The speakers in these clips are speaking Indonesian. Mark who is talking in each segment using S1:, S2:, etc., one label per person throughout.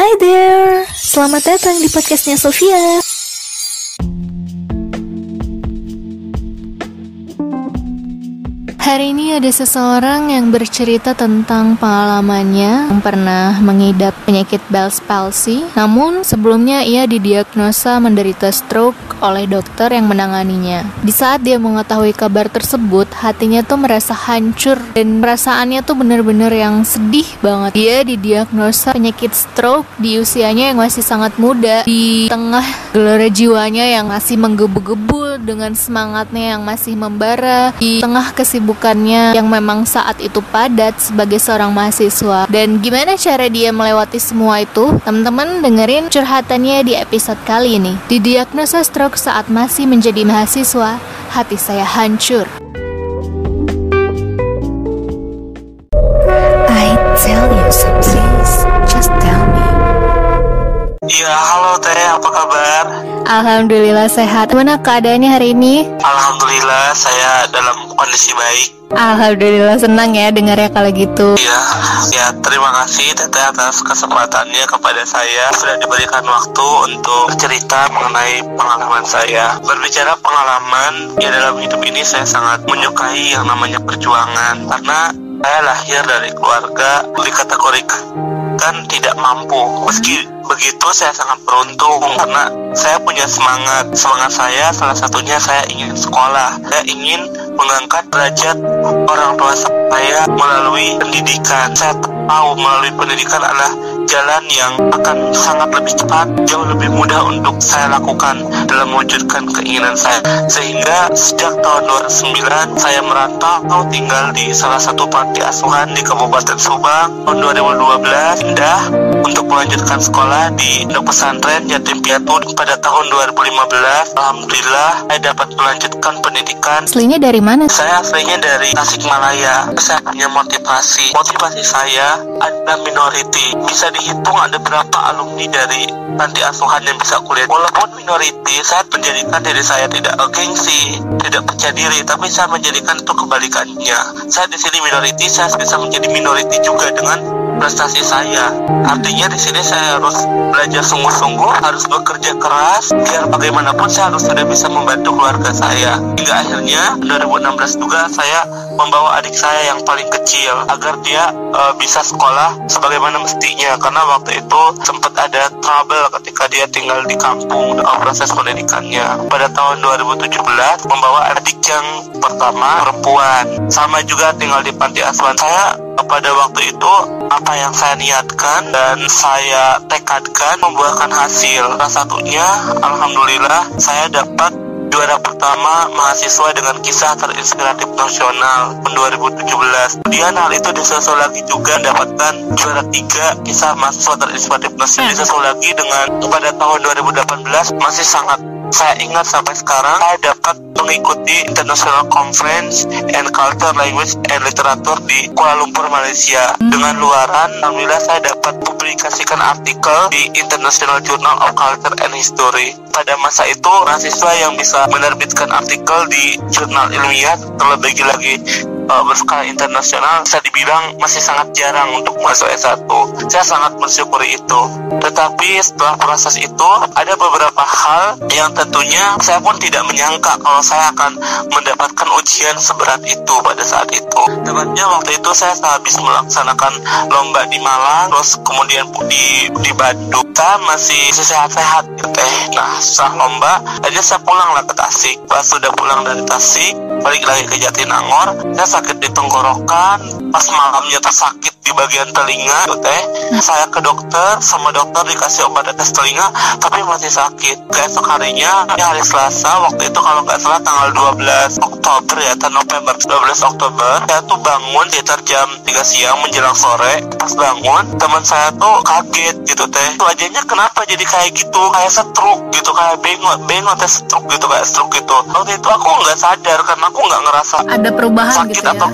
S1: Hi there, selamat datang di podcastnya Sofia. Hari ini ada seseorang yang bercerita tentang pengalamannya yang pernah mengidap penyakit Bell's palsy. Namun sebelumnya ia didiagnosa menderita stroke oleh dokter yang menanganinya. Di saat dia mengetahui kabar tersebut, hatinya tuh merasa hancur dan perasaannya tuh bener-bener yang sedih banget. Dia didiagnosa penyakit stroke di usianya yang masih sangat muda, di tengah gelora jiwanya yang masih menggebu-gebu dengan semangatnya yang masih membara, di tengah kesibukan kesibukannya yang memang saat itu padat sebagai seorang mahasiswa. Dan gimana cara dia melewati semua itu? Teman-teman dengerin curhatannya di episode kali ini. Didiagnosa stroke saat masih menjadi mahasiswa, hati saya hancur.
S2: I tell you something, just tell me.
S3: Iya, halo Teh, apa kabar?
S1: Alhamdulillah sehat. Mana keadaannya hari ini?
S3: Alhamdulillah saya dalam kondisi baik.
S1: Alhamdulillah senang ya dengarnya kalau gitu.
S3: Iya, ya terima kasih Teteh atas kesempatannya kepada saya sudah diberikan waktu untuk cerita mengenai pengalaman saya. Berbicara pengalaman, ya dalam hidup ini saya sangat menyukai yang namanya perjuangan karena saya lahir dari keluarga dikategorikan tidak mampu. Meski begitu saya sangat beruntung karena saya punya semangat. Semangat saya salah satunya saya ingin sekolah. Saya ingin mengangkat derajat orang tua saya melalui pendidikan. Saya tahu melalui pendidikan adalah jalan yang akan sangat lebih cepat, jauh lebih mudah untuk saya lakukan dalam mewujudkan keinginan saya. Sehingga sejak tahun 2009 saya merantau tinggal di salah satu panti asuhan di Kabupaten Subang. Tahun 2012 pindah untuk melanjutkan sekolah di Pondok Pesantren Yatim Piatu pada tahun 2015. Alhamdulillah saya dapat melanjutkan pendidikan.
S1: Aslinya dari mana?
S3: Saya aslinya dari Tasikmalaya. Saya punya motivasi. Motivasi saya adalah minority. Bisa dihitung ada berapa alumni dari panti asuhan yang bisa kuliah. Walaupun minority, saya menjadikan diri saya tidak gengsi, tidak percaya diri, tapi saya menjadikan itu kebalikannya. Saya di sini minority, saya bisa menjadi minority juga dengan prestasi saya. Artinya di sini saya harus belajar sungguh-sungguh, harus bekerja keras, biar bagaimanapun saya harus sudah bisa membantu keluarga saya. Hingga akhirnya 2016 juga saya membawa adik saya yang paling kecil agar dia uh, bisa sekolah sebagaimana mestinya karena waktu itu sempat ada trouble ketika dia tinggal di kampung dengan proses pendidikannya. Pada tahun 2017 membawa adik yang pertama perempuan sama juga tinggal di panti asuhan saya pada waktu itu apa yang saya niatkan dan saya tekadkan membuahkan hasil. Salah satunya, alhamdulillah, saya dapat juara pertama mahasiswa dengan kisah terinspiratif nasional tahun 2017. Kemudian hal itu disusul lagi juga mendapatkan juara tiga kisah mahasiswa terinspiratif nasional. Disusul lagi dengan pada tahun 2018 masih sangat saya ingat sampai sekarang saya dapat mengikuti International Conference and Culture Language and Literature di Kuala Lumpur Malaysia. Dengan luaran alhamdulillah saya dapat publikasikan artikel di International Journal of Culture and History. Pada masa itu mahasiswa yang bisa menerbitkan artikel di jurnal ilmiah terlebih lagi uh, berskala internasional bisa dibilang masih sangat jarang untuk masuk S1. Saya sangat bersyukuri itu. Tetapi setelah proses itu ada beberapa hal yang tentunya saya pun tidak menyangka kalau saya akan mendapatkan ujian seberat itu pada saat itu. Tepatnya waktu itu saya habis melaksanakan lomba di Malang, terus kemudian di di Bandung. Saya masih sehat-sehat gitu teh. Nah setelah lomba, aja saya pulang lah ke Tasik. Pas sudah pulang dari Tasik, balik lagi ke Jatinangor, saya sakit di tenggorokan, pas malamnya tersakit di bagian telinga, gitu teh. Saya ke dokter, sama dokter dikasih obat tes telinga, tapi masih sakit. Keesok harinya, ya hari Selasa, waktu itu kalau nggak salah tanggal 12 Oktober ya, atau November 12 Oktober, saya tuh bangun sekitar jam 3 siang menjelang sore. Pas bangun, teman saya tuh kaget gitu teh. Wajahnya kenapa jadi kayak gitu, kayak stroke gitu, kayak bengok, bengok teh stroke gitu, kayak stroke gitu. Waktu itu aku nggak sadar karena aku nggak ngerasa
S1: Ada perubahan
S3: sakit
S1: gitu
S3: atau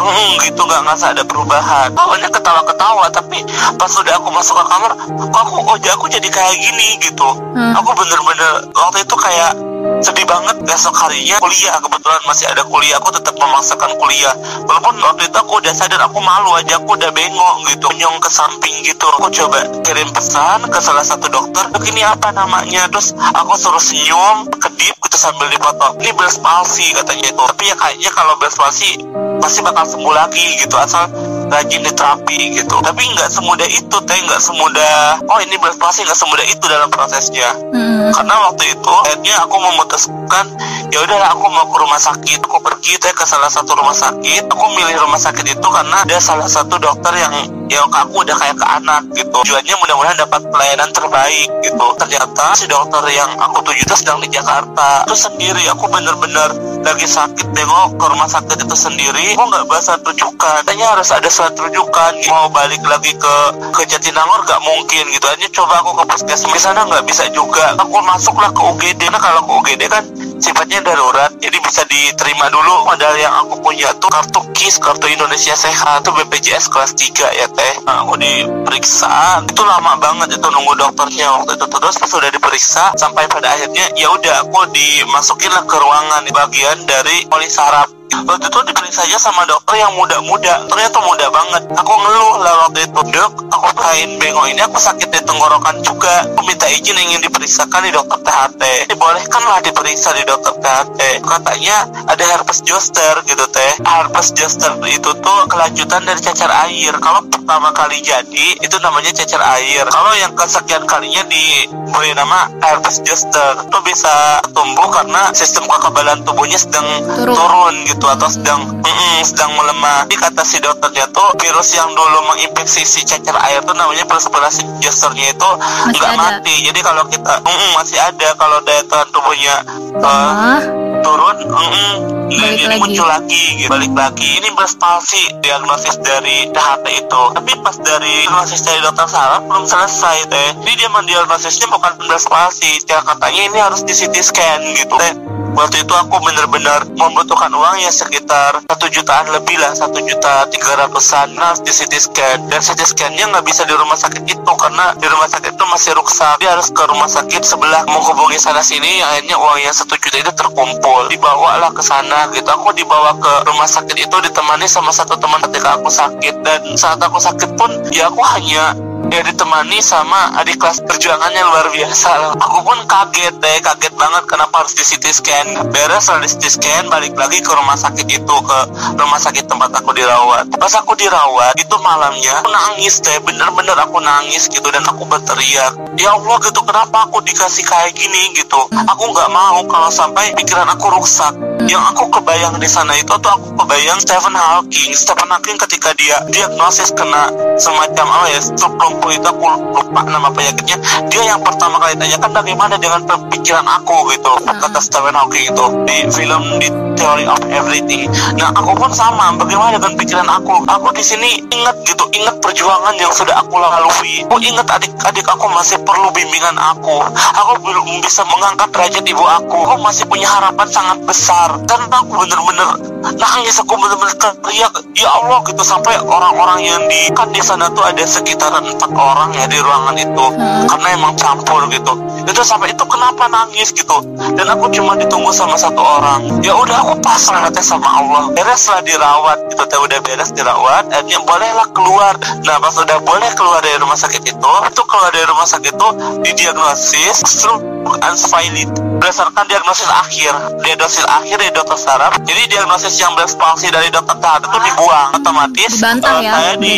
S3: Hmm, gitu nggak ngerasa ada perubahan. Awalnya ketawa-ketawa tapi pas sudah aku masuk ke kamar kok aku wajah aku jadi kayak gini gitu.
S1: Hmm.
S3: aku bener-bener waktu itu kayak sedih banget besok harinya kuliah kebetulan masih ada kuliah aku tetap memaksakan kuliah. Walaupun waktu itu aku udah sadar aku malu aja aku udah bengok gitu. Nyong ke samping gitu aku coba kirim pesan ke salah satu dokter ini apa namanya? Terus aku suruh senyum kedip gitu sambil dipoto ini Bell's palsy katanya itu. Tapi ya kayaknya kalau Bell's palsy pasti bakal sembuh lagi gitu asal rajin di terapi gitu. Tapi nggak semudah itu teh. Nggak semudah oh ini palsy nggak semudah itu dalam prosesnya.
S1: Hmm.
S3: karena waktu itu akhirnya aku memutuskan ya udahlah aku mau ke rumah sakit. Aku pergi teh ke salah satu rumah sakit. Aku milih rumah sakit itu karena ada salah satu dokter yang ya aku udah kayak ke anak gitu. Tujuannya mudah-mudahan dapat pelayanan terbaik gitu. Ternyata si dokter yang aku tuju itu sedang di Jakarta. Itu sendiri aku bener-bener lagi sakit tengok ke rumah sakit itu sendiri aku nggak bahasa rujukan kayaknya harus ada surat rujukan mau balik lagi ke ke Jatinangor nggak mungkin gitu. Aja coba aku ke puskesmas. Di sana nggak bisa juga. Aku masuklah ke UGD nah kalau ke UGD kan sifatnya darurat. Jadi bisa diterima dulu modal yang aku punya tuh. Kartu KIS kartu Indonesia Sehat. Tuh BPJS kelas 3 ya teh. Nah, aku diperiksa. Itu lama banget itu nunggu dokternya waktu itu. Terus sudah diperiksa sampai pada akhirnya ya udah aku dimasukin lah ke ruangan. Di bagian dari polis saraf waktu itu diperiksa aja sama dokter yang muda-muda. Ternyata muda banget. Aku ngeluh lah waktu itu dok aku kain bengok ini aku sakit di tenggorokan juga. Aku minta izin ingin diperiksakan di dokter THT dibolehkanlah diperiksa di dokter THT katanya ada herpes zoster gitu teh. Herpes zoster itu tuh kelanjutan dari cacar air. Kalau pertama kali jadi itu namanya cacar air. Kalau yang kesekian kalinya diberi nama herpes zoster. Itu bisa tumbuh karena sistem kekebalan tubuhnya sedang
S1: Turun.
S3: turun gitu atau sedang mm-mm, sedang melemah. Jadi kata si dokternya tuh virus yang dulu menginfeksi si cacar air tuh namanya perspirasi zosternya itu
S1: Masih
S3: nggak
S1: ada.
S3: mati. Jadi kalau kita mm-mm, masih ada kalau daya tahan tubuhnya uh,
S1: Lemah.
S3: Turun mm-mm,
S1: Balik
S3: jadi
S1: lagi.
S3: muncul lagi gitu. balik lagi. Ini Bell's palsy diagnosis dari THT itu. Tapi pas dari diagnosis dari dokter saraf belum selesai teh. Jadi dia mendiagnosisnya bukan Bell's palsy dia katanya ini harus di CT scan gitu. Teh waktu itu aku benar-benar membutuhkan uang ya sekitar satu jutaan lebih lah satu juta tiga ratusan nah di CT scan. Dan CT scannya nggak bisa di rumah sakit itu karena di rumah sakit itu masih rusak. Dia harus ke rumah sakit sebelah menghubungi sana sini akhirnya uang yang satu juta itu terkumpul dibawalah ke sana gitu. Aku dibawa ke rumah sakit itu ditemani sama satu teman ketika aku sakit. Dan saat aku sakit pun ya aku hanya ya ditemani sama adik kelas perjuangannya luar biasa loh. Aku pun kaget deh, kaget banget kenapa harus di CT scan. Beres setelah di CT scan, balik lagi ke rumah sakit itu, ke rumah sakit tempat aku dirawat. Pas aku dirawat, itu malamnya aku nangis deh, bener-bener aku nangis gitu dan aku berteriak, ya Allah gitu kenapa aku dikasih kayak gini gitu. Aku nggak mau kalau sampai pikiran aku rusak. Yang aku kebayang di sana itu tuh aku kebayang Stephen Hawking. Stephen Hawking ketika dia diagnosis kena semacam apa ya stroke lumpuh itu aku lupa nama penyakitnya. Dia yang pertama kali tanyakan bagaimana dengan pikiran aku gitu kata Stephen Hawking itu di film di Theory of Everything. Nah aku pun sama. Bagaimana dengan pikiran aku? Aku di sini ingat gitu, ingat perjuangan yang sudah aku lalui. Aku ingat adik-adik aku masih perlu bimbingan aku. Aku belum bisa mengangkat derajat ibu aku. Aku masih punya harapan sangat besar. Dan aku bener-bener nangis. Aku bener-bener teriak, ya Allah gitu sampai orang-orang yang di kan di sana tuh ada sekitaran empat orang ya di ruangan itu. Karena emang campur gitu. Itu sampai itu kenapa nangis gitu. Dan aku cuma ditunggu sama satu orang. Ya udah aku pasrah katanya sama Allah. Beres lah dirawat gitu. Teh udah beres dirawat. Akhirnya bolehlah keluar. Nah pas udah boleh keluar dari rumah sakit itu, itu keluar dari rumah sakit itu didiagnosis stroke unspiled berdasarkan diagnosis akhir diagnosis akhir dari dokter saraf jadi diagnosis yang Bell's palsy dari dokter saraf itu dibuang otomatis
S1: Dibantah
S3: eh,
S1: ya,
S3: saya di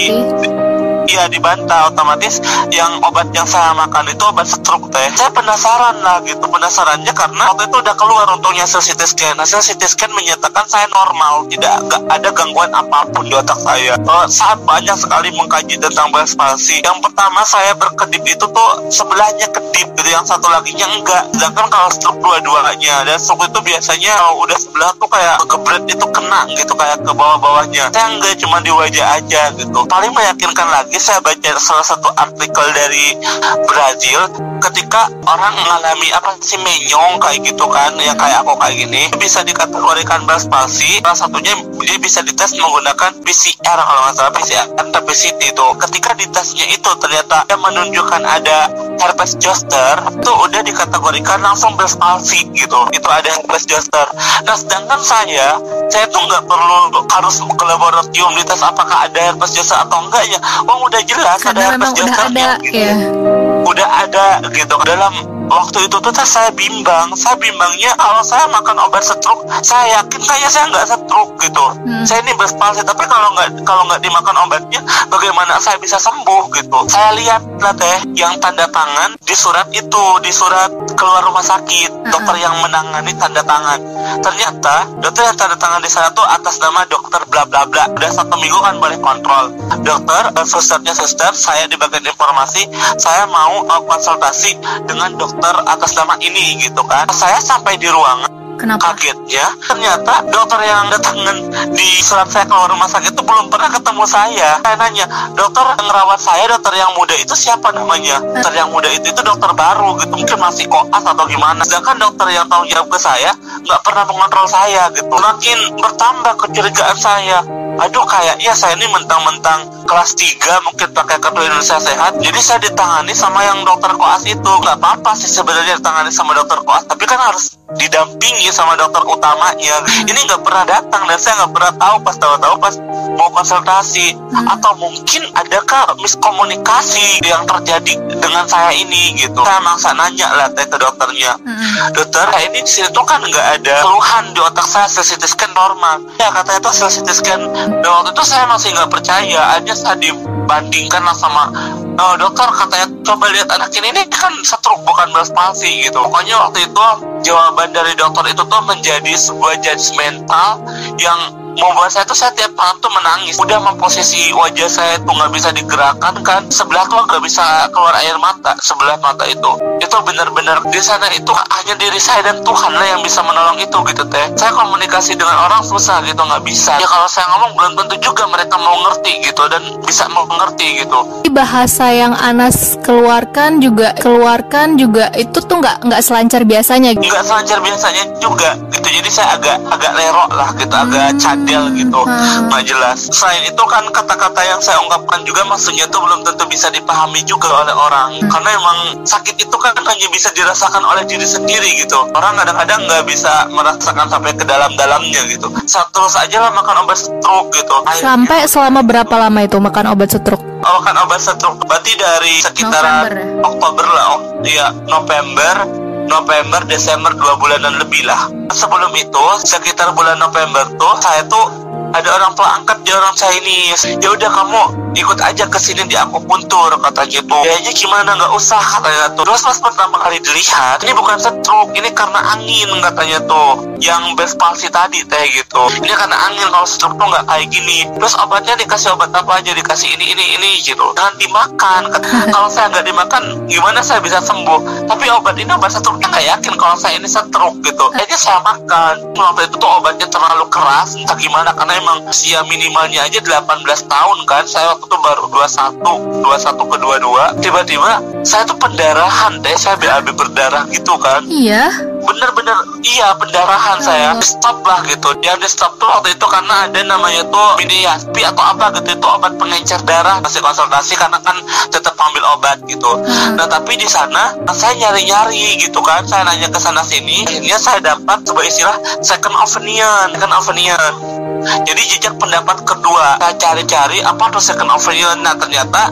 S3: Iya dibantah otomatis yang obat yang saya makan itu obat stroke teh. Saya penasaran lah gitu penasarannya karena waktu itu udah keluar untungnya hasil CT scan. Hasil CT scan menyatakan saya normal, tidak ada gangguan apa pun di otak saya. Eh, saat banyak sekali mengkaji tentang palsy. Yang pertama saya berkedip itu tuh sebelahnya kedip gitu, yang satu laginya enggak. Sedangkan kalau stroke dua-duanya dan stroke itu biasanya kalau udah sebelah tuh kayak gebret itu kena gitu kayak ke bawah-bawahnya. Saya enggak cuma di wajah aja gitu. Paling meyakinkan lagi lagi saya baca salah satu artikel dari Brazil ketika orang mengalami apa sih menyong kayak gitu kan yang kayak aku kayak gini bisa dikategorikan Bell's palsy salah satunya dia bisa dites menggunakan PCR kalau nggak salah PCR PCT itu. Ketika ditesnya itu ternyata dia menunjukkan ada herpes zoster itu udah dikategorikan langsung Bell's palsy gitu. Itu ada herpes zoster. Nah sedangkan saya saya tuh nggak perlu harus ke laboratorium dites apakah ada herpes zoster atau enggak ya udah jelas
S1: Karena
S3: ada
S1: memang udah ada
S3: gitu
S1: ya.
S3: udah ada gitu dalam waktu itu tuh saya bimbang. Saya bimbangnya kalau saya makan obat stroke saya yakin kayaknya saya nggak stroke gitu.
S1: Hmm.
S3: saya ini berpalsi tapi kalau nggak kalau nggak dimakan obatnya bagaimana saya bisa sembuh gitu? Saya lihat lah teh yang tanda tangan di surat itu di surat keluar rumah sakit. Dokter yang menangani tanda tangan. Ternyata dokter yang tanda tangan di sana tuh atas nama dokter bla bla bla. Udah satu minggu kan boleh kontrol. Dokter eh, susternya suster saya di bagian informasi saya mau eh, konsultasi dengan dokter atas nama ini gitu kan. Saya sampai di ruangan
S1: Kenapa?
S3: kagetnya ternyata dokter yang datangin di surat saya keluar rumah sakit itu belum pernah ketemu saya. Saya nanya dokter yang ngerawat saya dokter yang muda itu siapa namanya? Dokter yang muda itu itu dokter baru gitu. Mungkin masih koas atau gimana. Sedangkan dokter yang tahu jawab ke saya nggak pernah mengontrol saya gitu. Makin bertambah kecurigaan saya aduh kayaknya saya ini mentang-mentang kelas 3 mungkin pakai kartu Indonesia Sehat. Jadi saya ditangani sama yang dokter koas itu. Nggak apa-apa sih sebenarnya ditangani sama dokter koas. Tapi kan harus didampingi sama dokter utamanya. Ini nggak pernah datang dan saya nggak pernah tahu pas tahu-tahu pas mau konsultasi atau mungkin adakah miskomunikasi yang terjadi dengan saya ini gitu. Saya maksa nanya lah teh ke dokternya. Dokter nah ini di sini tuh kan nggak ada keluhan di otak saya hasil CT scan normal. Ya katanya tuh hasil CT scan dan waktu itu saya masih nggak percaya aja saya dibandingkan lah sama "Oh, dokter katanya coba lihat anak ini. Ini kan stroke bukan Bell's palsy gitu. Pokoknya waktu itu jawaban dari dokter itu tuh menjadi sebuah judgmental yang membuat saya tuh saya tiap malam tuh menangis. Udah memposisi wajah saya tuh nggak bisa digerakkan kan. Sebelah tuh nggak bisa keluar air mata. Sebelah mata itu. Itu benar-benar di sana itu hanya diri saya dan Tuhan lah yang bisa menolong itu gitu teh. Saya komunikasi dengan orang susah gitu nggak bisa. Ya kalau saya ngomong belum tentu juga mereka mau ngerti gitu dan bisa mau mengerti gitu.
S1: Bahasa yang Anas keluarkan juga keluarkan juga itu tuh nggak nggak selancar biasanya.
S3: nggak selancar biasanya juga gitu. Jadi saya agak agak lerok lah gitu agak cadel gitu.
S1: Hmm.
S3: nggak jelas. Selain itu kan kata-kata yang saya ungkapkan juga maksudnya tuh belum tentu bisa dipahami juga oleh orang. Karena emang sakit itu kan hanya bisa dirasakan oleh diri sendiri gitu. Orang kadang-kadang nggak bisa merasakan sampai ke dalam-dalamnya gitu. Satu saja lah makan obat stroke gitu. Akhirnya-
S1: Sampai selama berapa lama itu makan obat stroke?
S3: makan obat stroke. Berarti dari sekitaran
S1: November ya?
S3: Oktober lah oh, iya November November Desember dua bulanan lebih lah. Sebelum itu sekitar bulan November tuh saya tuh ada orang tua angkat di orang Chinese. Ya udah kamu ikut aja ke sini di akupuntur katanya tuh kayaknya gimana nggak usah katanya tuh. Terus pas pertama kali dilihat ini bukan stroke ini karena angin katanya tuh. Yang best tadi teh gitu. Ini karena angin kalau stroke tuh nggak kayak gini. Terus obatnya dikasih obat apa aja? Dikasih ini ini ini gitu. Jangan dimakan. Kalau saya nggak dimakan gimana saya bisa sembuh? Tapi obat ini obat stroke nggak yakin kalau saya ini stroke gitu. Akhirnya saya makan. Waktu itu tuh obatnya terlalu keras entah gimana karena emang usia minimalnya aja 18 tahun kan. Saya waktu itu baru 21 21 ke 22 tiba-tiba saya tuh pendarahan deh saya BAB berdarah gitu kan.
S1: Iya.
S3: Bener-bener iya pendarahan saya. Di stop lah gitu. Yang di stop tuh waktu itu karena ada namanya tuh Midiyaspi atau apa gitu. Itu obat pengencer darah masih konsultasi karena kan tetap ambil obat gitu. Nah tapi di sana saya nyari-nyari gitu kan. Saya nanya ke sana sini akhirnya saya dapat sebuah istilah second opinion. Second opinion jadi jejak pendapat kedua saya cari-cari apa tuh second opinion. Nah ternyata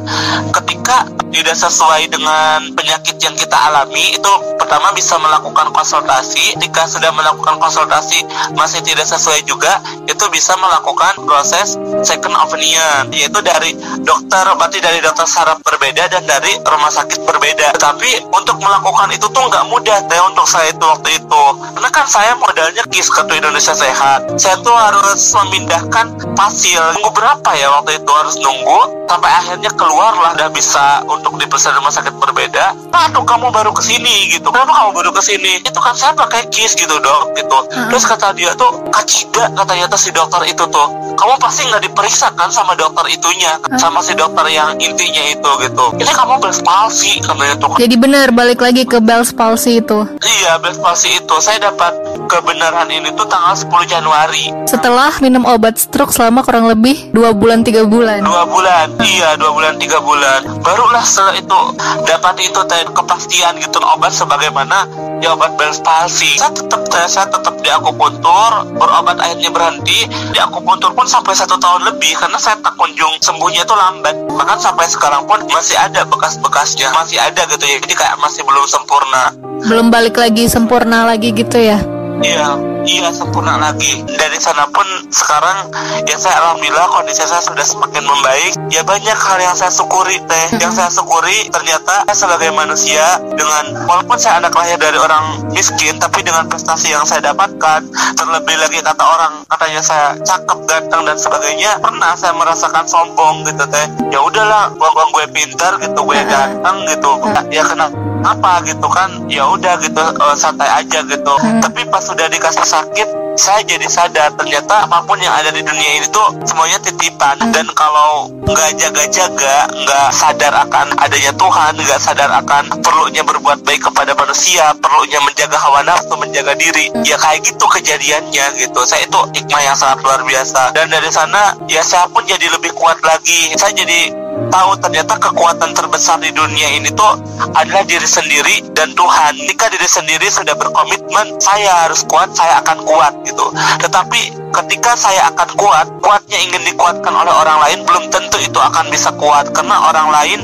S3: ketika tidak sesuai dengan penyakit yang kita alami itu pertama bisa melakukan konsultasi. Ketika sudah melakukan konsultasi masih tidak sesuai juga itu bisa melakukan proses second opinion. Yaitu dari dokter berarti dari dokter saraf berbeda dan dari rumah sakit berbeda. Tapi untuk melakukan itu tuh nggak mudah teh untuk saya itu waktu itu. Karena kan saya modalnya KIS kartu Indonesia Sehat. Saya tuh harus memindahkan pasil nunggu berapa ya waktu itu harus nunggu sampai akhirnya keluarlah udah bisa untuk diperiksa di rumah sakit berbeda. Aduh kamu baru ke sini gitu. Kenapa kamu baru ke sini itu kan saya pakai kis gitu dok gitu. Terus kata dia tuh kacida katanya tuh si dokter itu tuh. Kamu pasti nggak diperiksa kan sama dokter itunya sama si dokter yang intinya itu gitu. Ini kamu Bell's palsy katanya tuh.
S1: Jadi benar balik lagi ke Bell's palsy itu.
S3: iya Bell's palsy itu. Saya dapat kebenaran ini tuh tanggal 10 Januari.
S1: Setelah minum obat stroke selama kurang lebih dua bulan tiga bulan.
S3: dua bulan. Iya dua bulan tiga bulan. Barulah setelah itu dapat itu kepastian gitu obat sebagaimana ya obat palsy saya tetap saya tetap di akupuntur berobat akhirnya berhenti. Di akupuntur pun sampai satu tahun lebih karena saya tak kunjung sembuhnya itu lambat. Bahkan sampai sekarang pun masih ada bekas-bekasnya masih ada gitu ya. Jadi kayak masih belum sempurna.
S1: Belum balik lagi sempurna lagi gitu ya.
S3: Iya, iya sempurna lagi. Dari sana pun sekarang ya saya alhamdulillah kondisi saya sudah semakin membaik. Ya banyak hal yang saya syukuri teh. Yang saya syukuri ternyata saya sebagai manusia dengan walaupun saya anak lahir dari orang miskin tapi dengan prestasi yang saya dapatkan terlebih lagi kata orang katanya saya cakep ganteng dan sebagainya pernah saya merasakan sombong gitu teh ya udahlah gua, gue pintar gitu gue ganteng gitu ya kenapa apa gitu kan? Ya udah gitu eh, santai aja gitu. Tapi pas sudah dikasih sakit saya jadi sadar ternyata apa pun yang ada di dunia ini tuh semuanya titipan. Dan kalau nggak jaga-jaga nggak sadar akan adanya Tuhan nggak sadar akan perlunya berbuat baik kepada manusia perlunya menjaga hawa nafsu menjaga diri ya kayak gitu kejadiannya gitu. Saya itu hikmah yang sangat luar biasa. Dan dari sana ya saya pun jadi lebih kuat lagi. Saya jadi tahu ternyata kekuatan terbesar di dunia ini tuh adalah diri sendiri dan Tuhan. Jika diri sendiri sudah berkomitmen, saya harus kuat, saya akan kuat gitu. Tetapi ketika saya akan kuat, kuatnya ingin dikuatkan oleh orang lain, belum tentu itu akan bisa kuat karena orang lain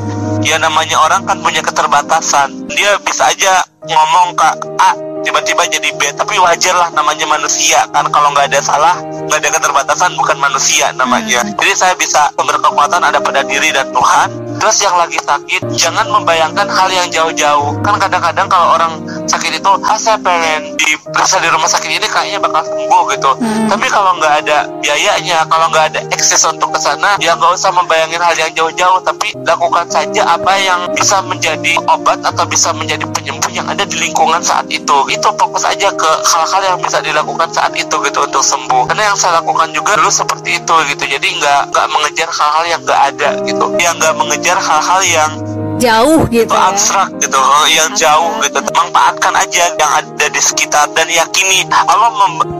S3: ya namanya orang kan punya keterbatasan. Dia bisa aja ngomong ke A tiba-tiba jadi B tapi wajar lah namanya manusia kan? Kalau nggak ada salah nggak ada keterbatasan bukan manusia namanya. Jadi saya bisa berkekuatan ada pada diri dan Tuhan. Terus yang lagi sakit jangan membayangkan hal yang jauh-jauh. Kan kadang-kadang kalau orang sakit itu ah saya pengen diperiksa di rumah sakit ini kayaknya bakal sembuh gitu. Tapi kalau nggak ada biayanya kalau nggak ada akses untuk ke sana ya nggak usah membayangin hal yang jauh-jauh tapi lakukan saja apa yang bisa menjadi obat atau bisa menjadi penyembuh yang ada di lingkungan saat itu. Itu fokus aja ke hal-hal yang bisa dilakukan saat itu gitu untuk sembuh. Karena yang saya lakukan juga dulu seperti itu gitu. Jadi nggak nggak mengejar hal-hal yang nggak ada gitu. Yang nggak mengejar hal-hal yang
S1: Jauh gitu
S3: itu
S1: ya.
S3: abstrak gitu oh, yang jauh gitu. Manfaatkan aja yang ada di sekitar dan yakini. Allah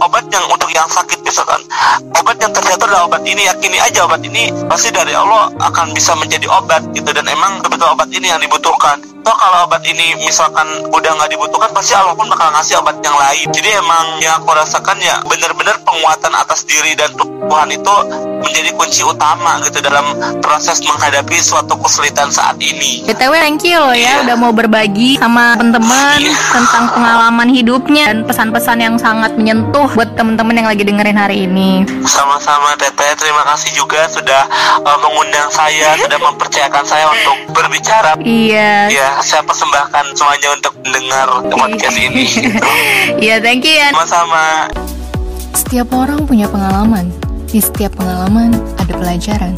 S3: obat yang untuk yang sakit misalkan obat yang ternyata adalah obat ini yakini aja obat ini pasti dari Allah akan bisa menjadi obat gitu. Dan emang betul obat ini yang dibutuhkan Toh kalau obat ini misalkan udah nggak dibutuhkan pasti Allah pun bakal ngasih obat yang lain jadi emang yang aku rasakan ya benar-benar penguatan atas diri dan Tuhan itu menjadi kunci utama gitu dalam proses menghadapi suatu kesulitan saat ini
S1: BTW thank you loh ya
S3: Iya.
S1: udah mau berbagi sama teman-teman
S3: Iya.
S1: tentang pengalaman hidupnya dan pesan-pesan yang sangat menyentuh buat teman-teman yang lagi dengerin hari ini.
S3: Sama-sama Teteh, terima kasih juga sudah uh, mengundang saya, sudah mempercayakan saya untuk berbicara.
S1: Iya.
S3: Ya, saya persembahkan semuanya untuk mendengar podcast ini. gitu.
S1: Iya, thank you ya.
S3: Sama-sama.
S1: Setiap orang punya pengalaman. Di setiap pengalaman ada pelajaran.